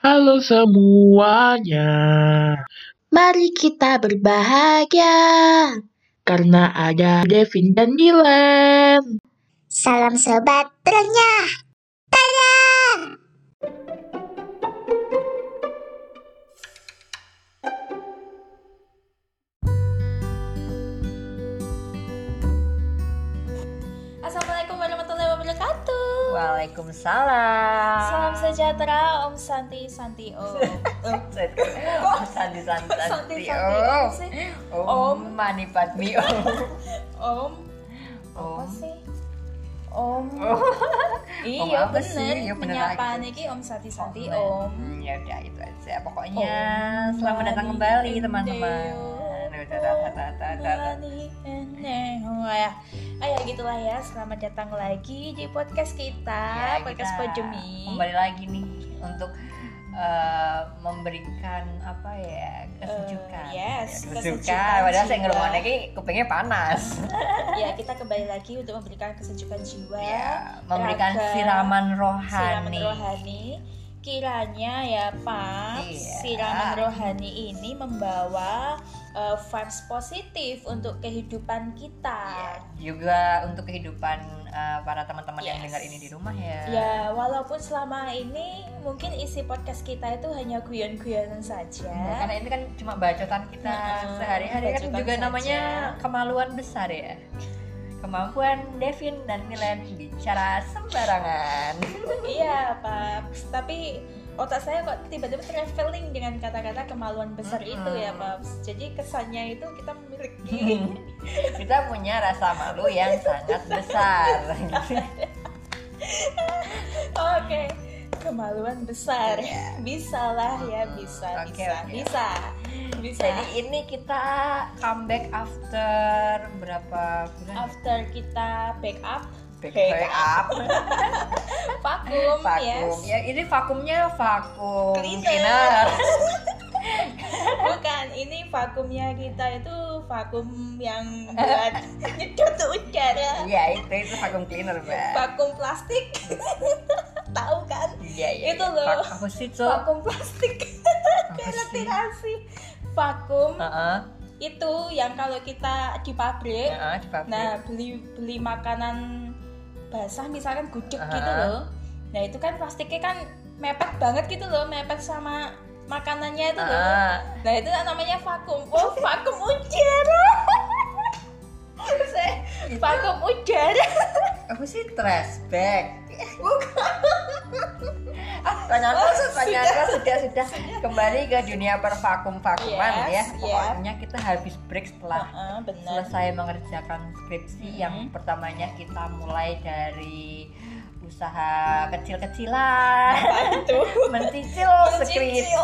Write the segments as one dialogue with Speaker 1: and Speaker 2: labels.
Speaker 1: Halo semuanya,
Speaker 2: Mari kita berbahagia.
Speaker 1: karena ada Devin dan Dylan.
Speaker 2: Salam sobat terenyah.
Speaker 3: Assalamualaikum warahmatullahi wabarakatuh.
Speaker 4: Waalaikumsalam.
Speaker 3: Salam sejahtera, Om Santi Santi Om.
Speaker 4: Oh, Santi Santi
Speaker 3: Santi Om.
Speaker 4: Om
Speaker 3: Om.
Speaker 4: Mani Padmi Om.
Speaker 3: Om.
Speaker 4: Om.
Speaker 3: sih? Om.
Speaker 4: Oh.
Speaker 3: Iya
Speaker 4: Om apa sih?
Speaker 3: bener.
Speaker 4: Ya, bener
Speaker 3: Menyapa
Speaker 4: lagi.
Speaker 3: niki Om Santi Santi
Speaker 4: Om.
Speaker 3: Om.
Speaker 4: Ya udah itu aja. Pokoknya
Speaker 3: Om
Speaker 4: selamat datang kembali teman-teman.
Speaker 3: Ya. Ah ya gitulah ya. Selamat datang lagi di podcast kita,
Speaker 4: Ya,
Speaker 3: podcast
Speaker 4: kita
Speaker 3: Pojemi.
Speaker 4: Kembali lagi nih untuk eh, memberikan apa ya kesejukan.
Speaker 3: Eh, yes,
Speaker 4: Ya,
Speaker 3: kesejukan
Speaker 4: kesejukan. Padahal saya
Speaker 3: jiwa.
Speaker 4: ngerumahnya lagi kupingnya panas.
Speaker 3: ya kita kembali lagi untuk memberikan kesejukan jiwa
Speaker 4: Ya, memberikan
Speaker 3: raga,
Speaker 4: siraman
Speaker 3: siraman
Speaker 4: rohani.
Speaker 3: Kiranya ya Pak
Speaker 4: Iya.
Speaker 3: siraman rohani ini membawa uh, vibes positif untuk kehidupan kita
Speaker 4: Iya, juga untuk kehidupan uh, para teman-teman yang
Speaker 3: Yes.
Speaker 4: dengar ini di rumah ya.
Speaker 3: ya walaupun selama ini mungkin isi podcast kita itu hanya guyon-guyonan saja
Speaker 4: Ya, karena ini kan cuma bacotan kita
Speaker 3: Heeh,
Speaker 4: sehari-hari kan juga
Speaker 3: saja.
Speaker 4: namanya kemaluan besar ya. Kemampuan Devin dan Milen bicara sembarangan.
Speaker 3: iya Pak tapi otak saya kok tiba-tiba traveling dengan kata-kata kemaluan besar
Speaker 4: Mm-mm.
Speaker 3: itu ya Pak jadi kesannya itu kita memiliki
Speaker 4: kita punya rasa malu yang sangat besar.
Speaker 3: Oke, kemaluan besar. Bisa lah ya, bisa,
Speaker 4: Oke,
Speaker 3: bisa,
Speaker 4: oke.
Speaker 3: bisa, bisa.
Speaker 4: Jadi ini kita comeback after berapa bulan?
Speaker 3: after kita backup,
Speaker 4: Back,
Speaker 3: back
Speaker 4: back up.
Speaker 3: vakum,
Speaker 4: vakum
Speaker 3: yes.
Speaker 4: ya ini vakumnya vakum
Speaker 3: Cleaner.
Speaker 4: cleaner.
Speaker 3: Bukan, ini vakumnya kita itu vakum yang buat nyedot udara.
Speaker 4: Iya itu itu vakum cleaner mbak.
Speaker 3: Vakum plastik. Tahu kan?
Speaker 4: Iya iya.
Speaker 3: Itu
Speaker 4: iya.
Speaker 3: loh.
Speaker 4: Vak- apa sih Cok?
Speaker 3: Vakum plastik.
Speaker 4: Apa sih?
Speaker 3: Ventilasi. Vakum
Speaker 4: Heeh.
Speaker 3: itu yang kalau kita di pabrik
Speaker 4: Heeh, di pabrik.
Speaker 3: Nah, beli beli makanan basah misalkan gudeg
Speaker 4: Aha.
Speaker 3: gitu loh. Nah, itu kan plastiknya kan mepet banget gitu loh, mepet sama makanannya itu loh.
Speaker 4: Ah,
Speaker 3: Nah, itu namanya vakum. Oh, vakum udara. Vakum udara.
Speaker 4: apa sih trash bag? Ah, pertanyaan
Speaker 3: Oh,
Speaker 4: kau, pertanyaan sudah sudah kembali ke dunia pervakum vakuman
Speaker 3: Yes,
Speaker 4: ya.
Speaker 3: yeah.
Speaker 4: Pokoknya kita habis break setelah
Speaker 3: Heeh, benar.
Speaker 4: selesai mengerjakan skripsi yang
Speaker 3: Mhm.
Speaker 4: pertamanya kita mulai dari usaha kecil-kecilan mencicil skripsi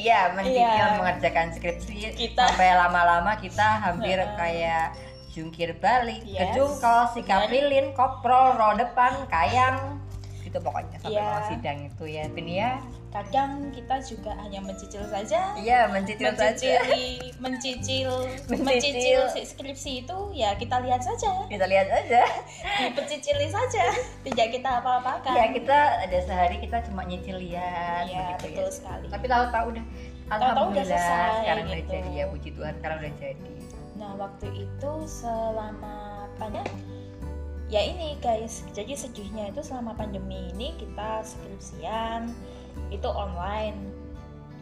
Speaker 4: ya mencicil
Speaker 3: Iya.
Speaker 4: mengerjakan skripsi
Speaker 3: Kita-
Speaker 4: sampai lama-lama kita hampir
Speaker 3: Heeh.
Speaker 4: kayak jungkir balik
Speaker 3: Yes.
Speaker 4: kejungkol sikap
Speaker 3: Benar.
Speaker 4: lilin koprol ro depan kayang gitu pokoknya sampai
Speaker 3: Iya.
Speaker 4: mau sidang itu ya Vin ya
Speaker 3: kadang kita juga hanya mencicil saja.
Speaker 4: iya mencicil saja
Speaker 3: Mencicili, mencicil,
Speaker 4: Mencicil.
Speaker 3: mencicil si skripsi itu ya kita lihat saja.
Speaker 4: kita lihat aja
Speaker 3: dipecicili saja tidak kita apa-apakan
Speaker 4: ya kita ada sehari kita cuma nyicil lihat
Speaker 3: Iya,
Speaker 4: begitu
Speaker 3: betul
Speaker 4: ya.
Speaker 3: sekali
Speaker 4: tapi tahu-tahu udah
Speaker 3: udah
Speaker 4: alhamdulillah
Speaker 3: selesai,
Speaker 4: sekarang udah
Speaker 3: gitu.
Speaker 4: jadi ya puji Tuhan sekarang udah jadi
Speaker 3: nah waktu itu selama apanya ya ini guys. Jadi sedihnya itu selama pandemi ini kita skripsian itu online.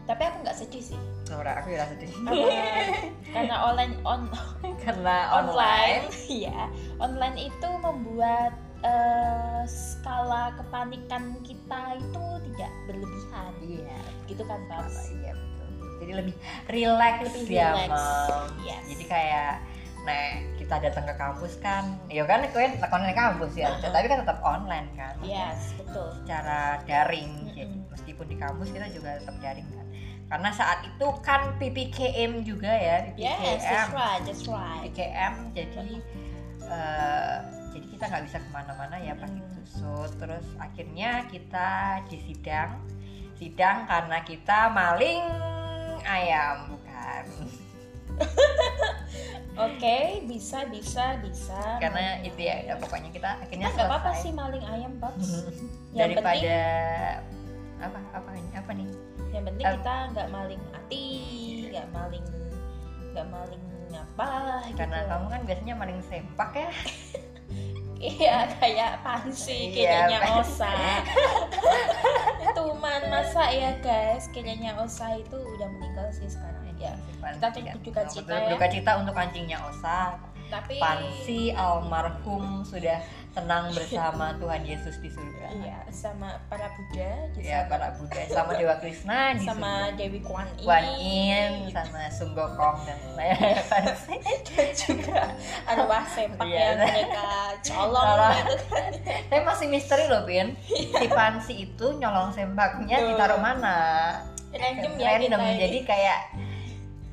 Speaker 3: Tapi aku nggak sedih sih.
Speaker 4: Nora aku udah sedih
Speaker 3: karena online on
Speaker 4: karena
Speaker 3: online. Ya online itu membuat eh, skala kepanikan kita itu tidak berlebihan.
Speaker 4: Iya.
Speaker 3: Gitu kan Babs
Speaker 4: iya betul. Jadi lebih relax
Speaker 3: Lebih
Speaker 4: ya
Speaker 3: relax. Yes.
Speaker 4: jadi kayak nah kita datang ke kampus kan ya kan lakukan di kampus ya.
Speaker 3: Uh-uh.
Speaker 4: tapi kan tetap online kan
Speaker 3: yes betul.
Speaker 4: secara daring
Speaker 3: Mm-mm.
Speaker 4: jadi meskipun di kampus kita juga tetap daring kan. Karena saat itu kan PPKM juga ya PPKM
Speaker 3: yes that's right that's right.
Speaker 4: PPKM jadi eh, jadi kita nggak bisa ke mana-mana ya pas
Speaker 3: Mm.
Speaker 4: itu. So terus akhirnya kita di sidang sidang karena kita maling ayam bukan
Speaker 3: Oke, bisa, bisa, bisa.
Speaker 4: karena
Speaker 3: Maling
Speaker 4: itu ya
Speaker 3: ayam.
Speaker 4: udah pokoknya kita akhirnya
Speaker 3: Kita nggak apa-apa sih maling ayam, Babs. Yang
Speaker 4: daripada apa apa ini apa nih
Speaker 3: yang penting
Speaker 4: Eh.
Speaker 3: kita nggak maling hati nggak maling nggak maling apa
Speaker 4: karena
Speaker 3: gitu.
Speaker 4: kamu kan biasanya maling sempak ya
Speaker 3: iya kayak pansi
Speaker 4: Iya,
Speaker 3: kayaknya
Speaker 4: Pan.
Speaker 3: osa tuman masa ya guys kayaknya osa itu udah meninggal sih sekarang ya Kita turut berduka cita ya.
Speaker 4: cita untuk anjingnya Osa.
Speaker 3: Tapi
Speaker 4: Pansi almarhum sudah tenang bersama Tuhan Yesus di surga.
Speaker 3: Iya sama para Buddha
Speaker 4: ya para Buddha sama Dewa Krishna di
Speaker 3: sama Dewi Kwan Yin,
Speaker 4: Kuan Yin sama Sun Gokong dan Pansi
Speaker 3: dan juga arwah sempak
Speaker 4: Iya.
Speaker 3: yang mereka colong gitu kan.
Speaker 4: Tapi masih misteri loh Bin. Si Pansi itu nyolong sembaknya
Speaker 3: Tuh.
Speaker 4: ditaruh mana?
Speaker 3: Random ya
Speaker 4: Random
Speaker 3: kita
Speaker 4: jadi kayak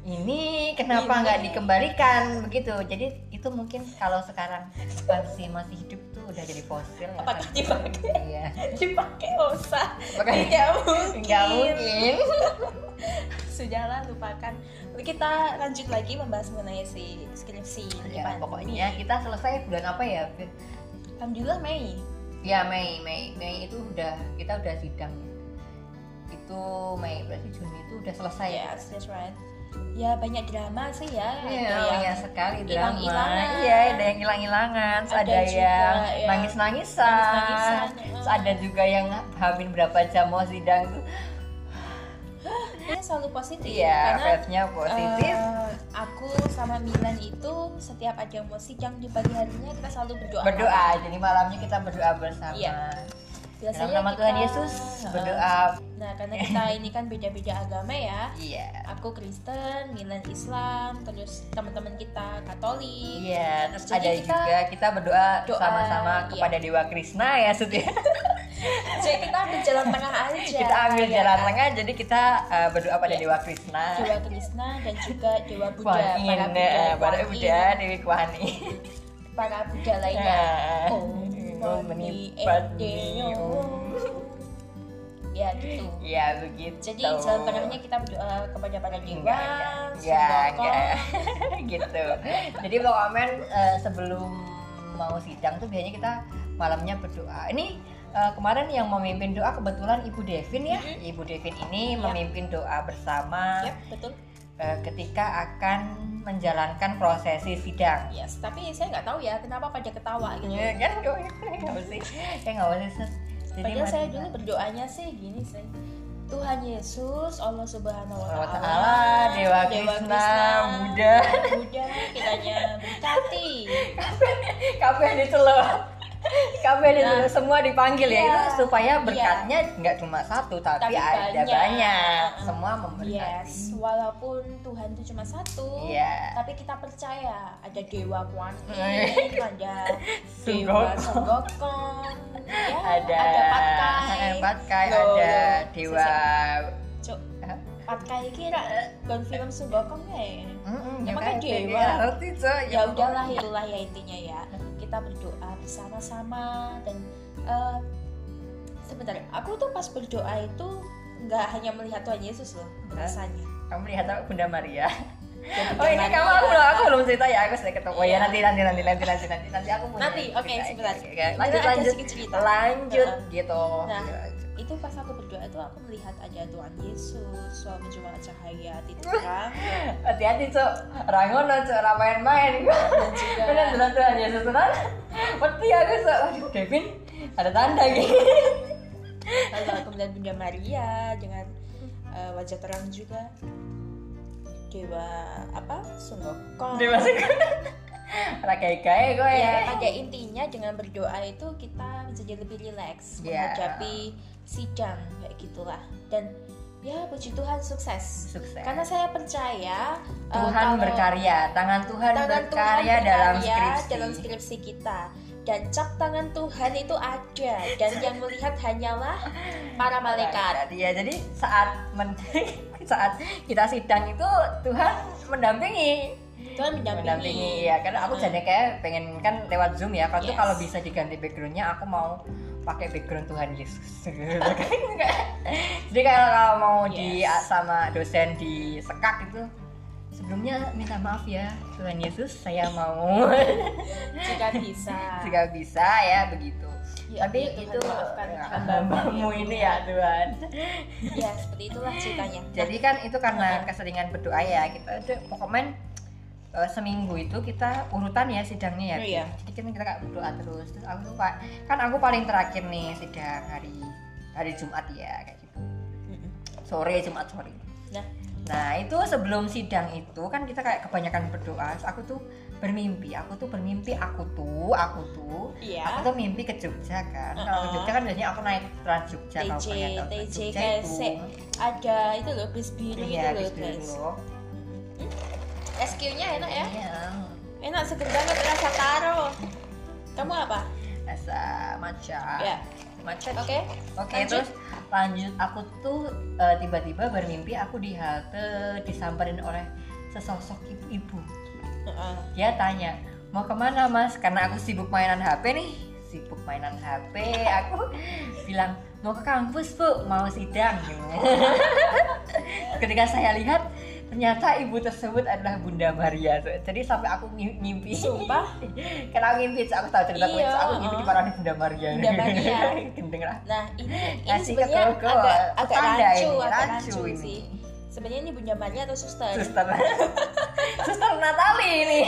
Speaker 4: ini kenapa nggak dikembalikan? Begitu. Jadi itu mungkin kalau sekarang Pansi masih hidup tuh udah jadi fosil ya
Speaker 3: apakah
Speaker 4: kan?
Speaker 3: dipakai?
Speaker 4: Iya.
Speaker 3: Dipakai osa?
Speaker 4: Makanya
Speaker 3: tidak mungkin.
Speaker 4: Nggak mungkin.
Speaker 3: Sudahlah lupakan. Kita lanjut lagi membahas mengenai si skripsi
Speaker 4: ya pokoknya kita selesai bulan apa ya?
Speaker 3: Alhamdulillah Mei.
Speaker 4: Ya Mei Mei. Mei itu udah kita udah sidang. Itu Mei berarti Juni itu udah selesai. Ya
Speaker 3: yes that's right ya banyak drama sih ya
Speaker 4: Iya,
Speaker 3: Ada yang
Speaker 4: banyak sekali drama. Iya, ada yang hilang-hilangan,
Speaker 3: Ada
Speaker 4: ada,
Speaker 3: juga
Speaker 4: yang
Speaker 3: yang
Speaker 4: nangis-nangisan.
Speaker 3: nangis-nangisan,
Speaker 4: Terus ada juga yang hamin berapa jam mau sidang tuh.
Speaker 3: Selalu positif
Speaker 4: Iya,
Speaker 3: karena
Speaker 4: vibe-nya positif.
Speaker 3: eh, aku sama Milan itu setiap ada mau sidang di pagi harinya kita selalu berdoa
Speaker 4: berdoa. Jadi malamnya kita berdoa bersama.
Speaker 3: Iya.
Speaker 4: Dalam
Speaker 3: biasanya
Speaker 4: nama
Speaker 3: kita-
Speaker 4: Tuhan Yesus berdoa.
Speaker 3: nah karena kita ini kan beda-beda agama ya
Speaker 4: Iya.
Speaker 3: aku Kristen, Milan Islam, terus teman-teman kita Katolik.
Speaker 4: Iya, terus
Speaker 3: Jadi
Speaker 4: ada
Speaker 3: kita
Speaker 4: juga kita berdoa
Speaker 3: doa,
Speaker 4: sama-sama
Speaker 3: iya.
Speaker 4: kepada Dewa Krishna ya, Sud ya.
Speaker 3: Jadi kita ambil jalan tengah aja.
Speaker 4: kita ambil
Speaker 3: ya
Speaker 4: jalan
Speaker 3: kan?
Speaker 4: tengah, jadi kita uh, berdoa pada
Speaker 3: Iya.
Speaker 4: Dewa Krishna.
Speaker 3: Dewa Krishna dan juga Dewa Buddha,
Speaker 4: Kuan
Speaker 3: para Buddha,
Speaker 4: eh, para Buddha, Dewi Kuan Yin.
Speaker 3: para Buddha lainnya.
Speaker 4: Ya.
Speaker 3: Oh, Edeo. Ya gitu.
Speaker 4: Ya begitu.
Speaker 3: Jadi tengahnya kita berdoa kepada para dewa,
Speaker 4: enggak, enggak,
Speaker 3: sembako.
Speaker 4: enggak, gitu. Jadi pokoknya eh, sebelum mau sidang tuh biasanya kita malamnya berdoa. Ini eh, kemarin yang memimpin doa kebetulan Ibu Devin ya.
Speaker 3: Mhm.
Speaker 4: Ibu Devin ini
Speaker 3: Yap.
Speaker 4: memimpin doa bersama
Speaker 3: Yap, betul.
Speaker 4: Eh, ketika akan menjalankan prosesi sidang.
Speaker 3: Yes, tapi saya nggak tahu ya kenapa pada ketawa gitu.
Speaker 4: Ya kan nggak usah, ya nggak usah. Jadi
Speaker 3: Padahal saya dulu berdoanya sih gini sih. Tuhan Yesus, Allah Subhanahu wa taala,
Speaker 4: Ta'ala, Dewa Krishna, Buddha.
Speaker 3: Buddha kitanya berkati.
Speaker 4: kabeh ditelur kabeh
Speaker 3: Nah,
Speaker 4: semua dipanggil ya
Speaker 3: iya,
Speaker 4: itu supaya
Speaker 3: iya.
Speaker 4: berkatnya nggak cuma satu tapi,
Speaker 3: Tapi
Speaker 4: ada
Speaker 3: banyak.
Speaker 4: banyak,
Speaker 3: Uh-uh.
Speaker 4: semua memberkati
Speaker 3: Yes, walaupun Tuhan itu cuma satu,
Speaker 4: iya
Speaker 3: tapi kita percaya ada Dewa Kuan
Speaker 4: Iya.
Speaker 3: Yin, ada Dewa. Songgokong, ya,
Speaker 4: ada
Speaker 3: ada Patkai.
Speaker 4: Patkai,
Speaker 3: Loh,
Speaker 4: ada dewa
Speaker 3: Cuk? Patkai kira bukan film Songgokong ya?
Speaker 4: Mm-mm,
Speaker 3: Ya,
Speaker 4: ya
Speaker 3: makanya
Speaker 4: kan,
Speaker 3: dewa.
Speaker 4: ya,
Speaker 3: ya udahlah itulah ya intinya ya kita berdoa bersama-sama dan eh, sebentar aku tuh pas berdoa itu nggak hanya melihat Tuhan Yesus loh rasanya
Speaker 4: kamu lihat apa Bunda Maria
Speaker 3: Jadi
Speaker 4: oh ini
Speaker 3: Maria.
Speaker 4: kamu aku belum aku belum cerita ya aku sudah ketemu oh ya
Speaker 3: Iya.
Speaker 4: nanti nanti nanti nanti nanti nanti nanti aku punya
Speaker 3: nanti oke
Speaker 4: cerita.
Speaker 3: sebentar
Speaker 4: lanjut lanjut
Speaker 3: cerita
Speaker 4: lanjut
Speaker 3: Heeh.
Speaker 4: gitu
Speaker 3: Nah. Itu pas aku berdoa itu aku melihat ada Tuhan Yesus suami cuma cahaya titik terang.
Speaker 4: Hati-hati cok rangono cok ora main-main.
Speaker 3: Dan juga.
Speaker 4: Bener bener Tuhan Yesus tenan Mati aku cok waduh Devin ada tanda gitu
Speaker 3: lalu aku melihat Bunda Maria dengan eh, wajah terang juga. Dewa apa? Sunggokong
Speaker 4: masih ora gawe-gawe kowe.
Speaker 3: Ya pada intinya dengan berdoa itu kita bisa jadi lebih rileks
Speaker 4: Ya.
Speaker 3: menghadapi sidang kayak gitulah. Dan ya puji Tuhan sukses.
Speaker 4: Sukses.
Speaker 3: Karena saya percaya uh,
Speaker 4: Tuhan
Speaker 3: kalau
Speaker 4: berkarya. Tangan Tuhan
Speaker 3: tangan Tuhan
Speaker 4: berkarya dalam
Speaker 3: berkarya
Speaker 4: skripsi.
Speaker 3: dalam skripsi kita. Dan cap tangan Tuhan itu ada. Dan yang melihat hanyalah para malaikat.
Speaker 4: Ya jadi saat men saat kita sidang itu Tuhan mendampingi.
Speaker 3: Tuhan mendampingi,
Speaker 4: mendampingi ya karena aku
Speaker 3: Hmm.
Speaker 4: jadi kayak pengen kan lewat zoom ya. Kalau tuh
Speaker 3: Yes.
Speaker 4: kalau bisa diganti backgroundnya aku mau pakai background Tuhan Yesus. Jadi kayak kalau mau di
Speaker 3: Yes.
Speaker 4: sama dosen di sekak itu sebelumnya minta maaf ya Tuhan Yesus saya mau.
Speaker 3: Jika bisa.
Speaker 4: Jika bisa ya begitu.
Speaker 3: Ya,
Speaker 4: tapi
Speaker 3: ya
Speaker 4: itu ya,
Speaker 3: hamba-Mu yang
Speaker 4: ini ya Tuhan.
Speaker 3: Ya seperti itulah ceritanya.
Speaker 4: Jadi kan itu karena
Speaker 3: Nah.
Speaker 4: keseringan berdoa ya kita ada pokoknya eh, seminggu itu kita urutan ya sidangnya ya
Speaker 3: Oh, iya.
Speaker 4: jadi kan kita kayak berdoa terus. Terus aku tuh Pak, kan aku paling terakhir nih sidang hari hari Jumat ya kayak gitu. Sore Jumat sore.
Speaker 3: Nah.
Speaker 4: nah itu sebelum sidang itu kan kita kayak kebanyakan berdoa. Terus aku tuh bermimpi. Aku tuh bermimpi aku tuh aku tuh.
Speaker 3: Iya.
Speaker 4: Aku tuh mimpi ke Jogja kan. Kalau ke
Speaker 3: Uh-uh.
Speaker 4: Jogja kan biasanya aku naik Trans Jogja kalau
Speaker 3: TJ,
Speaker 4: pengen tahu Trans
Speaker 3: TJ
Speaker 4: Jogja itu.
Speaker 3: ada itu loh bis biru
Speaker 4: iya
Speaker 3: itu loh
Speaker 4: bis biru.
Speaker 3: SQ-nya enak ya
Speaker 4: Iya.
Speaker 3: enak seger banget rasa taro kamu apa
Speaker 4: rasa matcha
Speaker 3: ya
Speaker 4: matcha
Speaker 3: oke
Speaker 4: Oke,
Speaker 3: Lanjut.
Speaker 4: terus lanjut aku tuh eh, tiba-tiba bermimpi aku di halte disamperin oleh sesosok ibu-ibu. Dia tanya, "Mau ke mana, Mas?" Karena aku sibuk mainan HP nih. Sibuk mainan HP, aku bilang, "Mau ke kampus, Bu, mau sidang." Ketika saya lihat ternyata ibu tersebut adalah Bunda Maria. Jadi sampai aku ngim- ngimpi.
Speaker 3: Sumpah?
Speaker 4: Karena aku ngimpi, aku tahu cerita
Speaker 3: Iya,
Speaker 4: aku ngimpi di parahnya Bunda Maria.
Speaker 3: Bunda Maria.
Speaker 4: Gendeng lah.
Speaker 3: Nah ini ini sebenarnya agak agak rancu, agak
Speaker 4: rancu
Speaker 3: sih. Sebenarnya ini Bunda Maria atau suster?
Speaker 4: Suster Suster Natali ini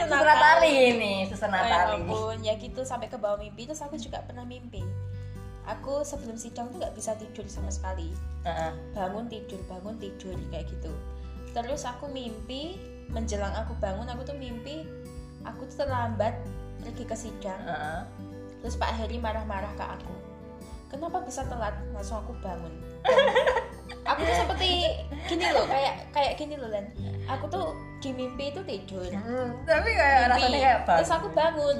Speaker 3: suster
Speaker 4: Natali ini Suster
Speaker 3: Oh, ya
Speaker 4: Natali
Speaker 3: ampun, ya gitu sampai ke bawah mimpi terus aku juga pernah mimpi. Aku sebelum sidang tuh nggak bisa tidur sama sekali. Bangun tidur, bangun tidur kayak gitu. Terus aku mimpi menjelang aku bangun aku tuh mimpi aku tuh terlambat pergi ke sidang.
Speaker 4: Heeh.
Speaker 3: Terus Pak Heri marah-marah ke aku. Kenapa bisa telat? Langsung aku bangun. aku tuh seperti gini loh, kayak kayak gini loh Len. Aku tuh di mimpi itu tidur.
Speaker 4: Hmm, Tapi kayak
Speaker 3: Mimpi.
Speaker 4: rasanya kayak
Speaker 3: Terus aku bangun.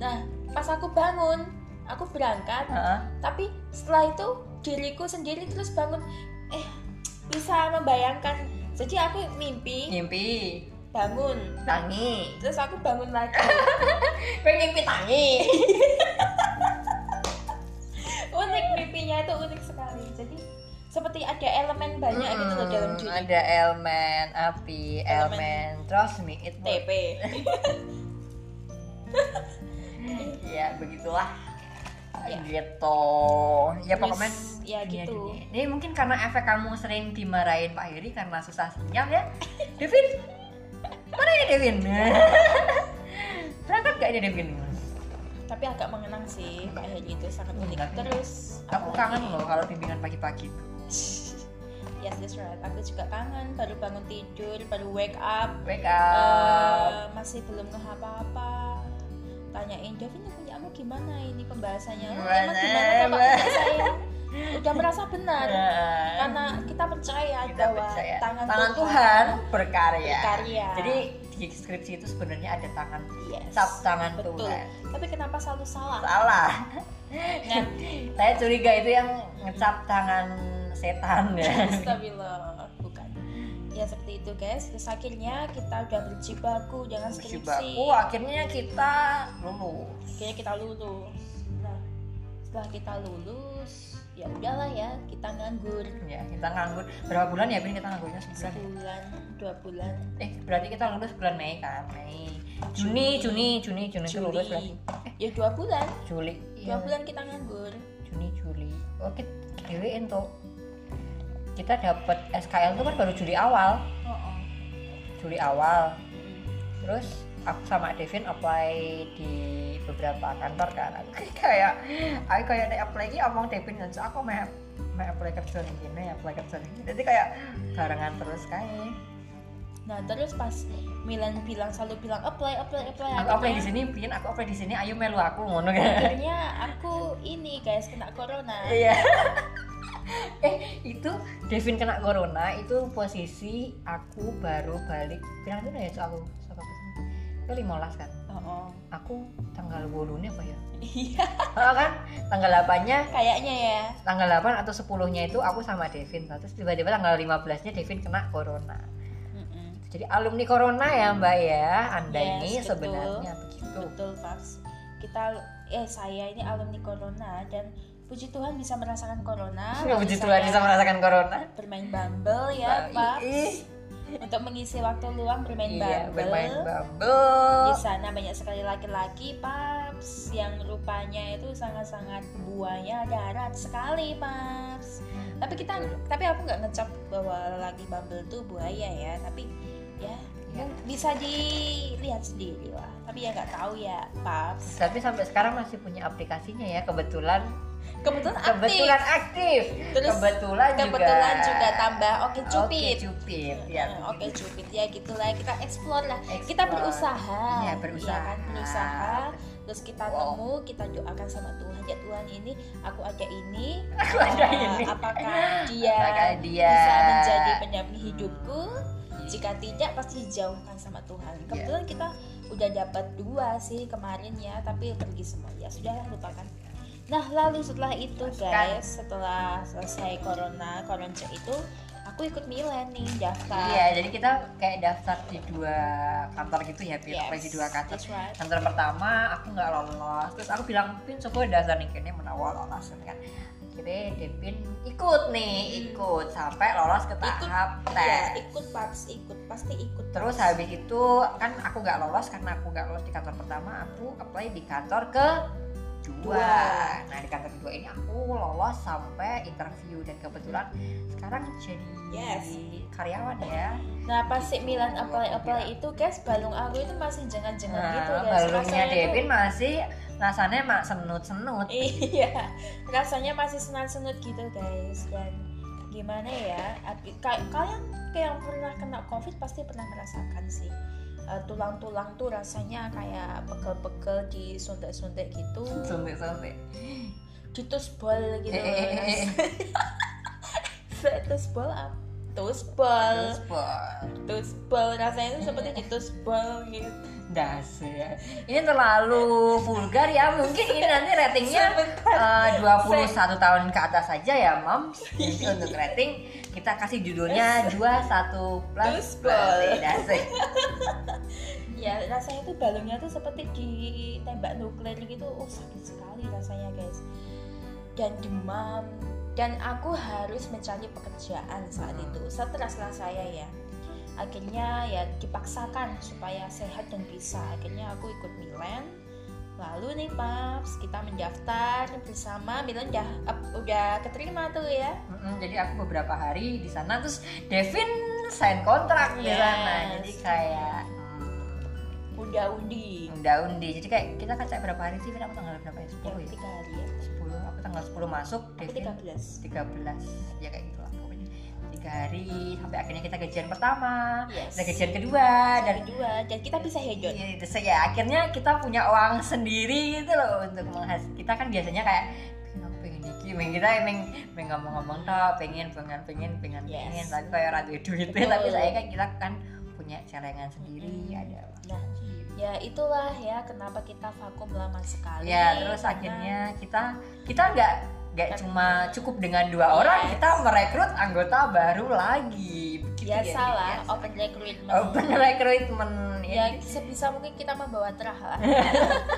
Speaker 3: Nah, pas aku bangun, aku berangkat.
Speaker 4: Heeh.
Speaker 3: Tapi setelah itu diriku sendiri terus bangun. Eh, bisa membayangkan. Jadi aku mimpi,
Speaker 4: Ngimpi
Speaker 3: bangun.
Speaker 4: Tangi
Speaker 3: Terus aku bangun lagi.
Speaker 4: Gue ngimpi tangi
Speaker 3: unik mimpinya itu unik sekali. Jadi seperti ada elemen banyak gitu loh dalam
Speaker 4: Hmm,
Speaker 3: diri.
Speaker 4: Ada elemen api
Speaker 3: Elemen.
Speaker 4: Elemen Trust me it will
Speaker 3: TP.
Speaker 4: Ya begitulah
Speaker 3: Ya.
Speaker 4: gitu ya pokoknya
Speaker 3: Terus, ya gitu.
Speaker 4: dunia. ini mungkin karena efek kamu sering dimarahin Pak Heri karena susah sinyal ya Devin mana ya Devin berangkat gak ini Devin
Speaker 3: Tapi agak mengenang sih Pak Hedi itu sangat unik.
Speaker 4: tapi
Speaker 3: Terus
Speaker 4: aku kangen loh kalau bimbingan pagi-pagi itu
Speaker 3: Yes, that's right. Aku juga kangen. Baru bangun tidur, baru wake up,
Speaker 4: wake up
Speaker 3: eh, masih belum ngeh apa-apa. Tanyain Devin gimana ini pembahasannya? Oh,
Speaker 4: Gimana,
Speaker 3: emang gimana kok Pak
Speaker 4: Mbak?
Speaker 3: punya saya? Udah merasa benar.
Speaker 4: Nah,
Speaker 3: Karena kita percaya
Speaker 4: kita
Speaker 3: bahwa
Speaker 4: percaya
Speaker 3: tangan,
Speaker 4: tangan Tuhan berkarya.
Speaker 3: berkarya.
Speaker 4: Jadi di skripsi itu sebenarnya ada tangan
Speaker 3: yes.
Speaker 4: cap tangan
Speaker 3: Betul.
Speaker 4: Tuhan.
Speaker 3: Tapi kenapa selalu salah?
Speaker 4: Salah.
Speaker 3: Nah,
Speaker 4: Saya curiga itu yang ngecap tangan setan ya.
Speaker 3: Astagfirullah. Ya seperti itu guys. Terus akhirnya kita udah berjibaku dengan skripsi.
Speaker 4: Berjibaku akhirnya kita lulus.
Speaker 3: Akhirnya kita lulus. Nah, setelah kita lulus, ya udahlah ya, kita nganggur
Speaker 4: Ya, kita nganggur. Berapa bulan ya, Bin? Kita nganggurnya sebulan. ya?
Speaker 3: sebulan, dua bulan.
Speaker 4: Eh, berarti kita lulus bulan Mei kan? Mei. Juni, Juni, Juni, Juni itu lulus berarti.
Speaker 3: Ya dua bulan,
Speaker 4: Juli.
Speaker 3: dua
Speaker 4: Iya.
Speaker 3: bulan kita nganggur.
Speaker 4: Juni, Juli. Oke, dewein tuh. Kita dapat SKL itu kan baru Juli awal.
Speaker 3: Oh,
Speaker 4: Juli awal. Terus aku sama Devin apply di beberapa kantor kan. Aku kayak aku kayak nek apply lagi omong Devin dan aku mau mau apply kerja di sini, apply kerja di sini. Jadi kayak barengan terus kayak.
Speaker 3: Nah terus pas Milan bilang selalu bilang apply, apply, apply.
Speaker 4: Aku apply di sini, Pin, aku apply di sini, ayo melu aku ngono kan.
Speaker 3: Akhirnya aku ini guys kena corona.
Speaker 4: Iya. eh itu Devin kena corona itu posisi aku baru balik. Bilang itu ya Cuk, aku sama itu 15 kan?
Speaker 3: Oh, oh.
Speaker 4: aku tanggal 8 nya apa ya?
Speaker 3: Iya,
Speaker 4: oh, kan? Tanggal 8 nya
Speaker 3: kayaknya ya.
Speaker 4: tanggal 8 atau 10 nya itu aku sama Devin. Terus tiba-tiba tanggal 15 nya Devin kena corona. Jadi alumni corona ya mbak ya anda
Speaker 3: Yes,
Speaker 4: ini
Speaker 3: betul.
Speaker 4: sebenarnya begitu.
Speaker 3: Betul, Fas. Kita eh saya ini alumni corona dan puji Tuhan bisa merasakan corona.
Speaker 4: Puji Tuhan bisa merasakan corona
Speaker 3: bermain Bumble ya,
Speaker 4: Nah,
Speaker 3: Paps.
Speaker 4: ih.
Speaker 3: untuk mengisi waktu luang bermain
Speaker 4: iya
Speaker 3: bubble.
Speaker 4: bermain
Speaker 3: Di
Speaker 4: bubble
Speaker 3: sana banyak sekali laki-laki paps yang rupanya itu sangat-sangat buaya darat sekali paps. Tapi kita tapi aku nggak ngecap bahwa lagi bubble tuh buaya ya, tapi ya
Speaker 4: Ya.
Speaker 3: bisa dilihat sendiri lah. Tapi ya nggak tahu ya paps.
Speaker 4: tapi sampai sekarang masih punya aplikasinya ya kebetulan
Speaker 3: Kebetulan aktif.
Speaker 4: kebetulan aktif
Speaker 3: Terus
Speaker 4: kebetulan,
Speaker 3: kebetulan juga,
Speaker 4: juga,
Speaker 3: tambah oke cupid.
Speaker 4: Oke cupid ya.
Speaker 3: Eh, Oke cupid ya gitulah kita explore lah. Kita
Speaker 4: Explore.
Speaker 3: berusaha.
Speaker 4: Iya, berusaha.
Speaker 3: kan? berusaha. Terus kita
Speaker 4: Wow.
Speaker 3: temu, kita doakan sama Tuhan. Ya Tuhan ini, aku ada ini.
Speaker 4: Aku ada
Speaker 3: Eh,
Speaker 4: ini.
Speaker 3: Apakah dia,
Speaker 4: Apakah dia
Speaker 3: bisa menjadi pendamping hidupku?
Speaker 4: Iya.
Speaker 3: Jika tidak, pasti dijauhkan sama Tuhan. Kebetulan kita udah dapat dua sih kemarin ya, tapi pergi semua. Ya sudahlah lupakan. Nah lalu setelah itu guys, setelah selesai corona, koronce itu, aku ikut Milan nih daftar.
Speaker 4: Iya, jadi kita kayak daftar di dua kantor gitu ya, Pin.
Speaker 3: Yes,
Speaker 4: di dua kantor.
Speaker 3: right.
Speaker 4: Kantor pertama aku nggak lolos, terus aku bilang Pin coba daftar nih kayaknya menawar lolos kan. Akhirnya Devin ikut nih, ikut sampai lolos ke
Speaker 3: Hmm. Ikut,
Speaker 4: tahap
Speaker 3: Ya,
Speaker 4: tes.
Speaker 3: ikut paps, ikut pasti ikut.
Speaker 4: Terus habis itu kan aku nggak lolos karena aku nggak lolos di kantor pertama, aku apply di kantor ke dua.
Speaker 3: Dua.
Speaker 4: Nah di kantor kedua ini aku lolos sampai interview dan kebetulan sekarang jadi
Speaker 3: Yes.
Speaker 4: karyawan ya.
Speaker 3: Nah pas si Milan
Speaker 4: Gitu,
Speaker 3: apply
Speaker 4: aku
Speaker 3: apply
Speaker 4: bilang.
Speaker 3: itu guys, balung aku itu masih jangan-jangan
Speaker 4: Nah,
Speaker 3: gitu guys.
Speaker 4: balungnya Devin masih rasanya mak senut-senut.
Speaker 3: Iya, rasanya masih senat-senut gitu guys dan gimana ya? Kalian kayak yang pernah kena covid pasti pernah merasakan sih. Eh, tulang-tulang tuh rasanya kayak pegel-pegel di suntik-suntik gitu,
Speaker 4: Suntik-suntik.
Speaker 3: ditusbol gitu.
Speaker 4: Eh,
Speaker 3: Tusbol apa? Tusbol,
Speaker 4: Terus bol.
Speaker 3: tusbol rasanya itu seperti ditusbol gitu.
Speaker 4: Dasar. Ini terlalu vulgar ya. Mungkin ini nanti ratingnya eh, 21 tahun ke atas saja ya, Mam. Untuk rating kita kasih judulnya 21 plus
Speaker 3: Plus
Speaker 4: plus. Dasar.
Speaker 3: ya rasanya tuh balonnya tuh seperti ditembak nuklir gitu oh sakit sekali rasanya guys dan demam dan aku harus mencari pekerjaan saat itu stres lah saya ya akhirnya ya dipaksakan supaya sehat dan bisa. Akhirnya aku ikut Milan lalu nih Paps kita mendaftar bersama Milan udah up- udah keterima tuh ya.
Speaker 4: Mm-mm, jadi aku beberapa hari di sana terus Devin sign kontrak di
Speaker 3: Yes.
Speaker 4: sana. Jadi kayak hmm,
Speaker 3: udah undi.
Speaker 4: Undi. Jadi kayak kita kan cek berapa hari sih aku tanggal berapa ya? 10
Speaker 3: ya, tiga hari ya.
Speaker 4: 10 aku tanggal 10 masuk Devin
Speaker 3: 13
Speaker 4: 13 ya kayak gitu tiga hari sampai akhirnya kita gajian pertama
Speaker 3: yes.
Speaker 4: kita gajian kedua dan
Speaker 3: kedua dan kita bisa hedon.
Speaker 4: Iya, itu saya akhirnya kita punya uang sendiri gitu loh untuk menghas kita kan biasanya kayak "Pengen aku pengen iki? Pengen kita pengen pengen ngomong-ngomong toh pengen pengen pengen pengen
Speaker 3: Yes.
Speaker 4: pengen tapi kayak ratu duit.
Speaker 3: Betul.
Speaker 4: tapi saya kan kita kan punya celengan sendiri ada uang
Speaker 3: Nah, ya itulah ya kenapa kita vakum lama sekali.
Speaker 4: Ya terus
Speaker 3: karena-
Speaker 4: akhirnya kita kita nggak nggak
Speaker 3: Karena-
Speaker 4: cuma cukup dengan dua orang
Speaker 3: Yes.
Speaker 4: kita merekrut anggota baru lagi. Begitu ya, biasa.
Speaker 3: open recruitment.
Speaker 4: Open recruitment
Speaker 3: ya sebisa mungkin kita membawa terah lah.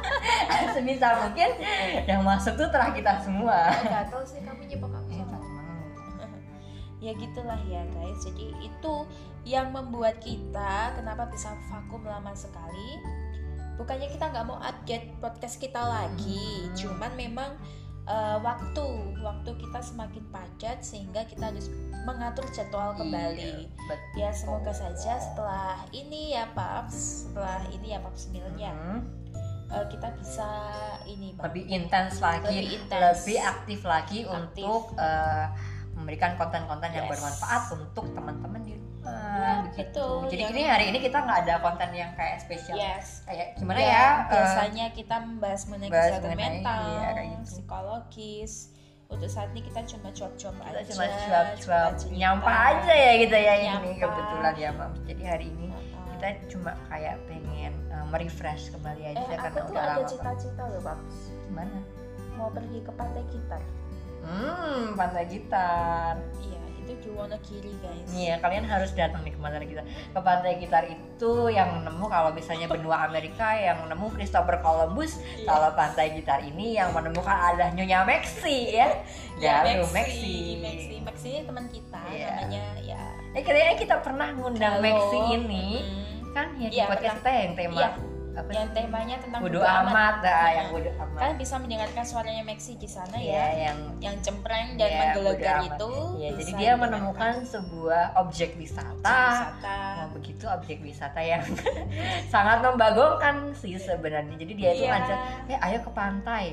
Speaker 4: Sebisa mungkin yang masuk tuh terah kita semua.
Speaker 3: Gatel sih kamu nyepok aku
Speaker 4: Eh,
Speaker 3: sama. ya gitulah ya guys. Jadi itu yang membuat kita kenapa bisa vakum lama sekali. Bukannya kita nggak mau update podcast kita lagi
Speaker 4: Hmm.
Speaker 3: cuman memang eh, waktu waktu kita semakin padat sehingga kita harus mengatur jadwal kembali
Speaker 4: Iya,
Speaker 3: ya semoga saja setelah ini ya paps setelah ini ya paps Milan ya
Speaker 4: Hmm,
Speaker 3: eh, kita bisa ini Bang.
Speaker 4: lebih intens lagi
Speaker 3: Lebih
Speaker 4: lebih,
Speaker 3: intens.
Speaker 4: aktif lagi
Speaker 3: Aktif.
Speaker 4: untuk eh, memberikan konten-konten yang
Speaker 3: Yes.
Speaker 4: bermanfaat untuk teman-teman di
Speaker 3: Ya, betul.
Speaker 4: jadi
Speaker 3: Yang-
Speaker 4: ini hari ini kita nggak ada konten yang kayak spesial
Speaker 3: yes
Speaker 4: kayak gimana
Speaker 3: Ya,
Speaker 4: ya,
Speaker 3: biasanya kita membahas mengenai kesehatan
Speaker 4: mengenai,
Speaker 3: mental,
Speaker 4: iya, kayak gitu.
Speaker 3: psikologis. Untuk saat ini kita cuma cuap-cuap
Speaker 4: kita
Speaker 3: aja.
Speaker 4: cuma cuap-cuap nyampah aja ya gitu ya ini
Speaker 3: Nyampah.
Speaker 4: kebetulan ya mam jadi hari ini kita cuma kayak pengen uh, merefresh kembali aja
Speaker 3: eh,
Speaker 4: karena
Speaker 3: aku tuh
Speaker 4: udah
Speaker 3: ada
Speaker 4: lama
Speaker 3: cita-cita loh, Paps.
Speaker 4: gimana
Speaker 3: Mau pergi ke pantai gitar.
Speaker 4: Hmm pantai gitar
Speaker 3: Iya, itu di Wonogiri, guys.
Speaker 4: Iya, kalian harus datang nih ke pantai gitar. Ke pantai gitar itu yang nemu kalau misalnya benua Amerika yang nemu Christopher Columbus.
Speaker 3: Iya.
Speaker 4: Kalau pantai gitar ini yang menemukan adalah Nyonya Maxi ya.
Speaker 3: Ya,
Speaker 4: Galuh
Speaker 3: Maxi.
Speaker 4: Maxi.
Speaker 3: Maxi. Ini teman kita
Speaker 4: Iya.
Speaker 3: namanya ya
Speaker 4: Eh kayaknya kita pernah ngundang. Maxi ini
Speaker 3: Hmm,
Speaker 4: kan ya di
Speaker 3: Iya,
Speaker 4: podcast kita yang tema
Speaker 3: Iya.
Speaker 4: Apa
Speaker 3: yang temanya tentang
Speaker 4: bodo
Speaker 3: bodo
Speaker 4: amat, dah yang bodo amat.
Speaker 3: Kalian bisa mendengarkan suaranya Maxi di sana
Speaker 4: Iya,
Speaker 3: ya
Speaker 4: yang
Speaker 3: yang cempreng dan
Speaker 4: Iya,
Speaker 3: menggelegar
Speaker 4: amat.
Speaker 3: itu bisa
Speaker 4: jadi dia menemukan sebuah objek wisata.
Speaker 3: wisata
Speaker 4: Nah, begitu objek wisata yang sangat membagongkan sih sebenarnya. Jadi dia itu
Speaker 3: Iya.
Speaker 4: ngajak, "Eh, ayo ke pantai."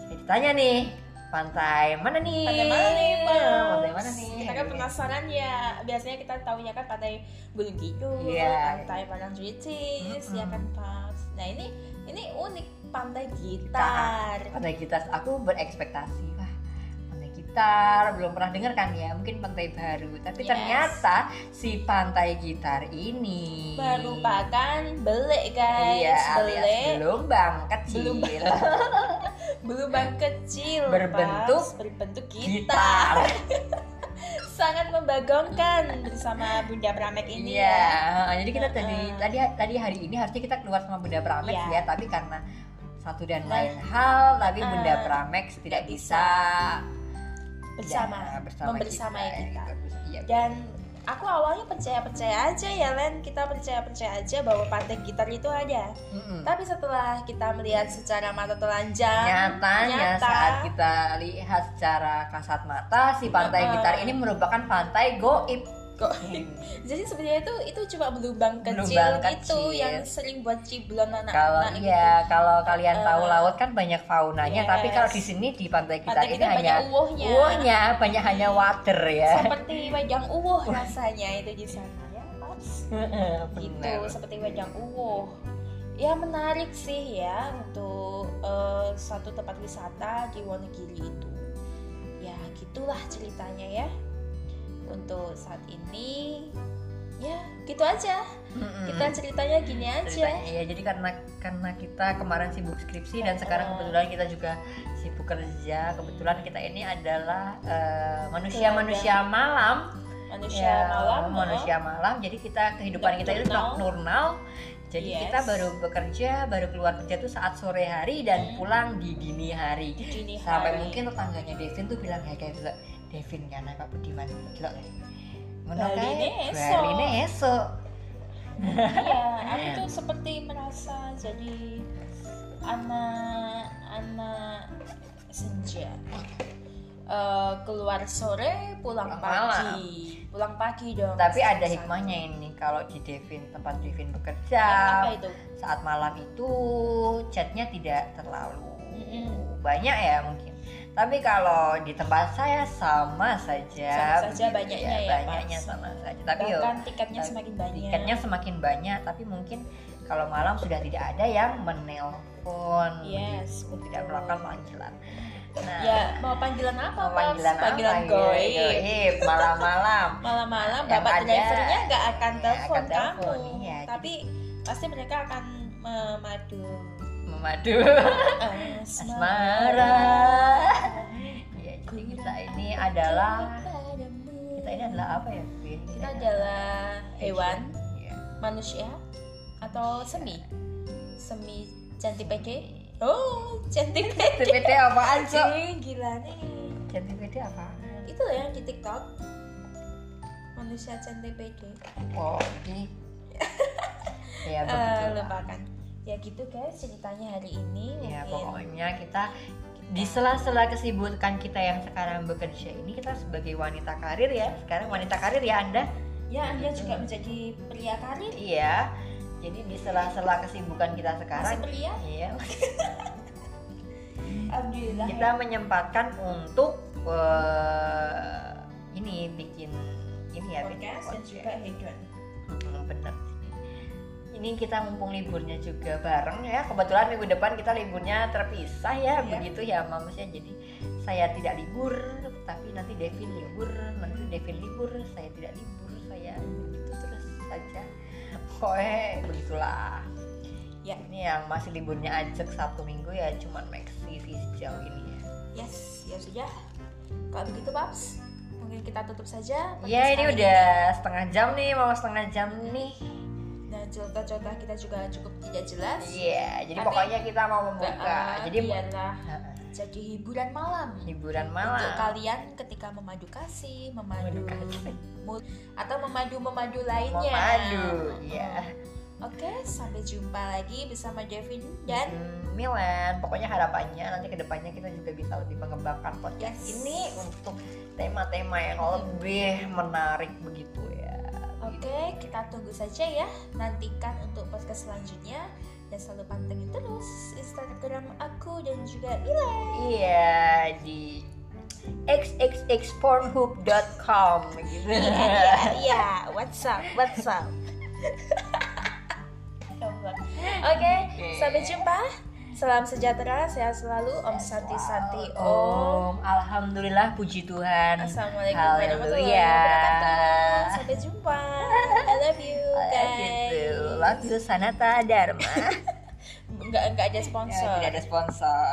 Speaker 4: Saya ditanya nih, pantai mana nih?
Speaker 3: Pantai mana nih, Bang?
Speaker 4: Pantai mana nih?
Speaker 3: Kita kan penasaran ya. Biasanya kita tahunya kan pantai Gunung Kidul,
Speaker 4: Iya.
Speaker 3: pantai Parangtritis,
Speaker 4: Mm-mm.
Speaker 3: ya kan pas. Nah ini ini unik pantai
Speaker 4: Gitar. Pantai gitar. Aku berekspektasi, gitar belum pernah dengar kan ya, mungkin pantai baru. Tapi
Speaker 3: Yes.
Speaker 4: ternyata si pantai gitar ini
Speaker 3: Merupakan belik guys,
Speaker 4: Iya,
Speaker 3: belik
Speaker 4: gelombang kecil.
Speaker 3: Belum- belubang kecil,
Speaker 4: Berbentuk
Speaker 3: Pas. berbentuk
Speaker 4: gitar.
Speaker 3: gitar. Sangat membagongkan bersama Bunda Pramek ini
Speaker 4: Iya,
Speaker 3: ya.
Speaker 4: jadi kita tadi
Speaker 3: Heeh.
Speaker 4: tadi tadi hari ini harusnya kita keluar sama Bunda Pramex
Speaker 3: Iya.
Speaker 4: ya, tapi karena satu dan lain hal, tapi Bunda Pramex tidak
Speaker 3: tidak
Speaker 4: bisa,
Speaker 3: Bersama,
Speaker 4: ya, bersama
Speaker 3: membersamai kita.
Speaker 4: Iya,
Speaker 3: Dan aku awalnya percaya-percaya aja ya Len, kita percaya-percaya aja bahwa pantai gitar itu ada.
Speaker 4: Mm-mm.
Speaker 3: Tapi setelah kita melihat secara mata telanjang,
Speaker 4: Nyatanya
Speaker 3: nyata.
Speaker 4: saat kita lihat secara kasat mata si pantai
Speaker 3: Heeh.
Speaker 4: gitar ini merupakan pantai goib.
Speaker 3: Kok-
Speaker 4: Hmm.
Speaker 3: jadi sebenarnya itu itu cuma belubang kecil
Speaker 4: Belubang
Speaker 3: gitu
Speaker 4: kecil.
Speaker 3: yang sering buat ciblon anak
Speaker 4: Kalau
Speaker 3: anak
Speaker 4: iya, kalau kalian tahu
Speaker 3: Eh,
Speaker 4: laut kan banyak faunanya, tapi
Speaker 3: yes.
Speaker 4: kalau di sini di pantai gitar
Speaker 3: Pantai
Speaker 4: ini
Speaker 3: gitar
Speaker 4: hanya
Speaker 3: uwohnya,
Speaker 4: banyak hanya water ya.
Speaker 3: seperti wajang uwoh rasanya itu di sana ya gitu seperti wajang uwoh. Ya menarik sih ya untuk eh, satu tempat wisata di Wonogiri itu. Ya gitulah ceritanya ya untuk saat ini ya gitu aja
Speaker 4: Mm-mm.
Speaker 3: kita ceritanya gini aja
Speaker 4: ceritanya ya jadi karena karena kita kemarin sibuk skripsi dan sekarang
Speaker 3: Oh.
Speaker 4: kebetulan kita juga sibuk kerja kebetulan kita ini adalah eh, manusia-manusia malam
Speaker 3: manusia
Speaker 4: Ya,
Speaker 3: malam
Speaker 4: manusia malam jadi kita kehidupan kita itu
Speaker 3: Nocturnal.
Speaker 4: nocturnal jadi
Speaker 3: Yes.
Speaker 4: kita baru bekerja baru keluar kerja tuh saat sore hari dan
Speaker 3: Hmm.
Speaker 4: pulang di dini hari
Speaker 3: di dini
Speaker 4: sampai
Speaker 3: hari.
Speaker 4: mungkin tetangganya Devin tuh bilang ya kayak gitu Devin anak Pak Budiman gila Ngono
Speaker 3: Bali
Speaker 4: kae,
Speaker 3: ini esok.
Speaker 4: Ini esok
Speaker 3: Iya, aku tuh seperti merasa jadi anak-anak senja. Eh, keluar sore, pulang,
Speaker 4: Pulang
Speaker 3: pagi. Pulang pagi dong.
Speaker 4: tapi ada hikmahnya ini kalau di Devin tempat Devin
Speaker 3: Ya,
Speaker 4: bekerja
Speaker 3: apa itu?
Speaker 4: saat malam itu chatnya tidak terlalu
Speaker 3: Mm-mm.
Speaker 4: banyak ya mungkin tapi kalau di tempat saya sama saja
Speaker 3: Sama saja
Speaker 4: begitu
Speaker 3: banyaknya ya,
Speaker 4: banyaknya
Speaker 3: Pak.
Speaker 4: sama saja tapi
Speaker 3: Bahkan tiketnya
Speaker 4: tapi
Speaker 3: semakin banyak.
Speaker 4: tiketnya semakin banyak tapi mungkin kalau malam sudah tidak ada yang menelpon
Speaker 3: Yes,
Speaker 4: gitu,
Speaker 3: betul.
Speaker 4: tidak melakukan panggilan nah
Speaker 3: Ya, mau panggilan apa,
Speaker 4: mau panggilan
Speaker 3: Panggilan
Speaker 4: apa
Speaker 3: goib.
Speaker 4: ya? Goib, malam-malam
Speaker 3: Malam-malam
Speaker 4: Yang
Speaker 3: bapak drivernya nggak akan
Speaker 4: Ya,
Speaker 3: telepon
Speaker 4: akan telepon,
Speaker 3: kamu.
Speaker 4: iya.
Speaker 3: Tapi pasti mereka akan memadu
Speaker 4: memadu
Speaker 3: asmara.
Speaker 4: ya jadi kita ini adalah kita ini adalah apa ya Vin?
Speaker 3: Kita adalah hewan,
Speaker 4: ya.
Speaker 3: manusia, atau semi? Semi centipede? Oh, centipede.
Speaker 4: TPD apaan cok?
Speaker 3: Ih, gila nih.
Speaker 4: TPD apa?
Speaker 3: Itu loh yang di TikTok. Manusia centipede.
Speaker 4: Oh ini ya begitu
Speaker 3: lupakan. Ya gitu guys ceritanya hari ini.
Speaker 4: ya
Speaker 3: Mungkin
Speaker 4: pokoknya kita di sela-sela kesibukan kita yang sekarang bekerja ini kita sebagai wanita karir ya sekarang wanita karir ya anda
Speaker 3: ya Anda juga menjadi pria karir.
Speaker 4: iya jadi di sela-sela kesibukan kita
Speaker 3: Masih
Speaker 4: sekarang
Speaker 3: pria?
Speaker 4: iya
Speaker 3: Alhamdulillah.
Speaker 4: kita menyempatkan untuk eh, ini bikin ini ya bikin
Speaker 3: podcast dan juga hedon.
Speaker 4: Hmm, bener ini kita mumpung liburnya juga bareng ya kebetulan minggu depan kita liburnya terpisah ya
Speaker 3: Iya.
Speaker 4: begitu ya mams ya jadi saya tidak libur tapi nanti Devin libur nanti Devin libur saya tidak libur saya begitu terus saja pokoknya begitulah
Speaker 3: Ya.
Speaker 4: ini yang masih liburnya ajak Sabtu Minggu ya cuman Maxi sih sejauh ini ya
Speaker 3: Yes, ya sudah. Kalau begitu, Paps, mungkin kita tutup saja.
Speaker 4: ya ini udah setengah jam nih mau setengah jam nih
Speaker 3: Cerita-cerita kita juga cukup tidak jelas.
Speaker 4: iya jadi
Speaker 3: Tapi-
Speaker 4: pokoknya kita mau membuka
Speaker 3: Nah,
Speaker 4: jadi
Speaker 3: biarlah jadi hiburan malam
Speaker 4: hiburan malam
Speaker 3: untuk kalian ketika memadu kasih, memadu,
Speaker 4: Memadu kasih.
Speaker 3: atau memadu-memadu lainnya.
Speaker 4: Memadu, iya.
Speaker 3: Oke, sampai jumpa lagi bersama Devin dan
Speaker 4: Hmm, Milan, pokoknya harapannya nanti ke depannya kita juga bisa lebih mengembangkan podcast
Speaker 3: Yes.
Speaker 4: ini untuk tema-tema yang lebih menarik begitu ya.
Speaker 3: Oke, kita tunggu saja ya. Nantikan untuk podcast selanjutnya dan selalu pantengin terus Instagram aku dan juga Mila.
Speaker 4: Iya di xxxpornhub.com gitu.
Speaker 3: Iya, iya, iya. What's up? What's up? Oke, sampai jumpa. Salam sejahtera, sehat selalu. Om Santi Santi Om.
Speaker 4: Om, alhamdulillah puji Tuhan.
Speaker 3: Assalamualaikum warahmatullahi wabarakatuh. Sampai jumpa. I love you guys.
Speaker 4: Love you Sanata Dharma.
Speaker 3: Enggak enggak ada sponsor.
Speaker 4: Ya, tidak ada sponsor.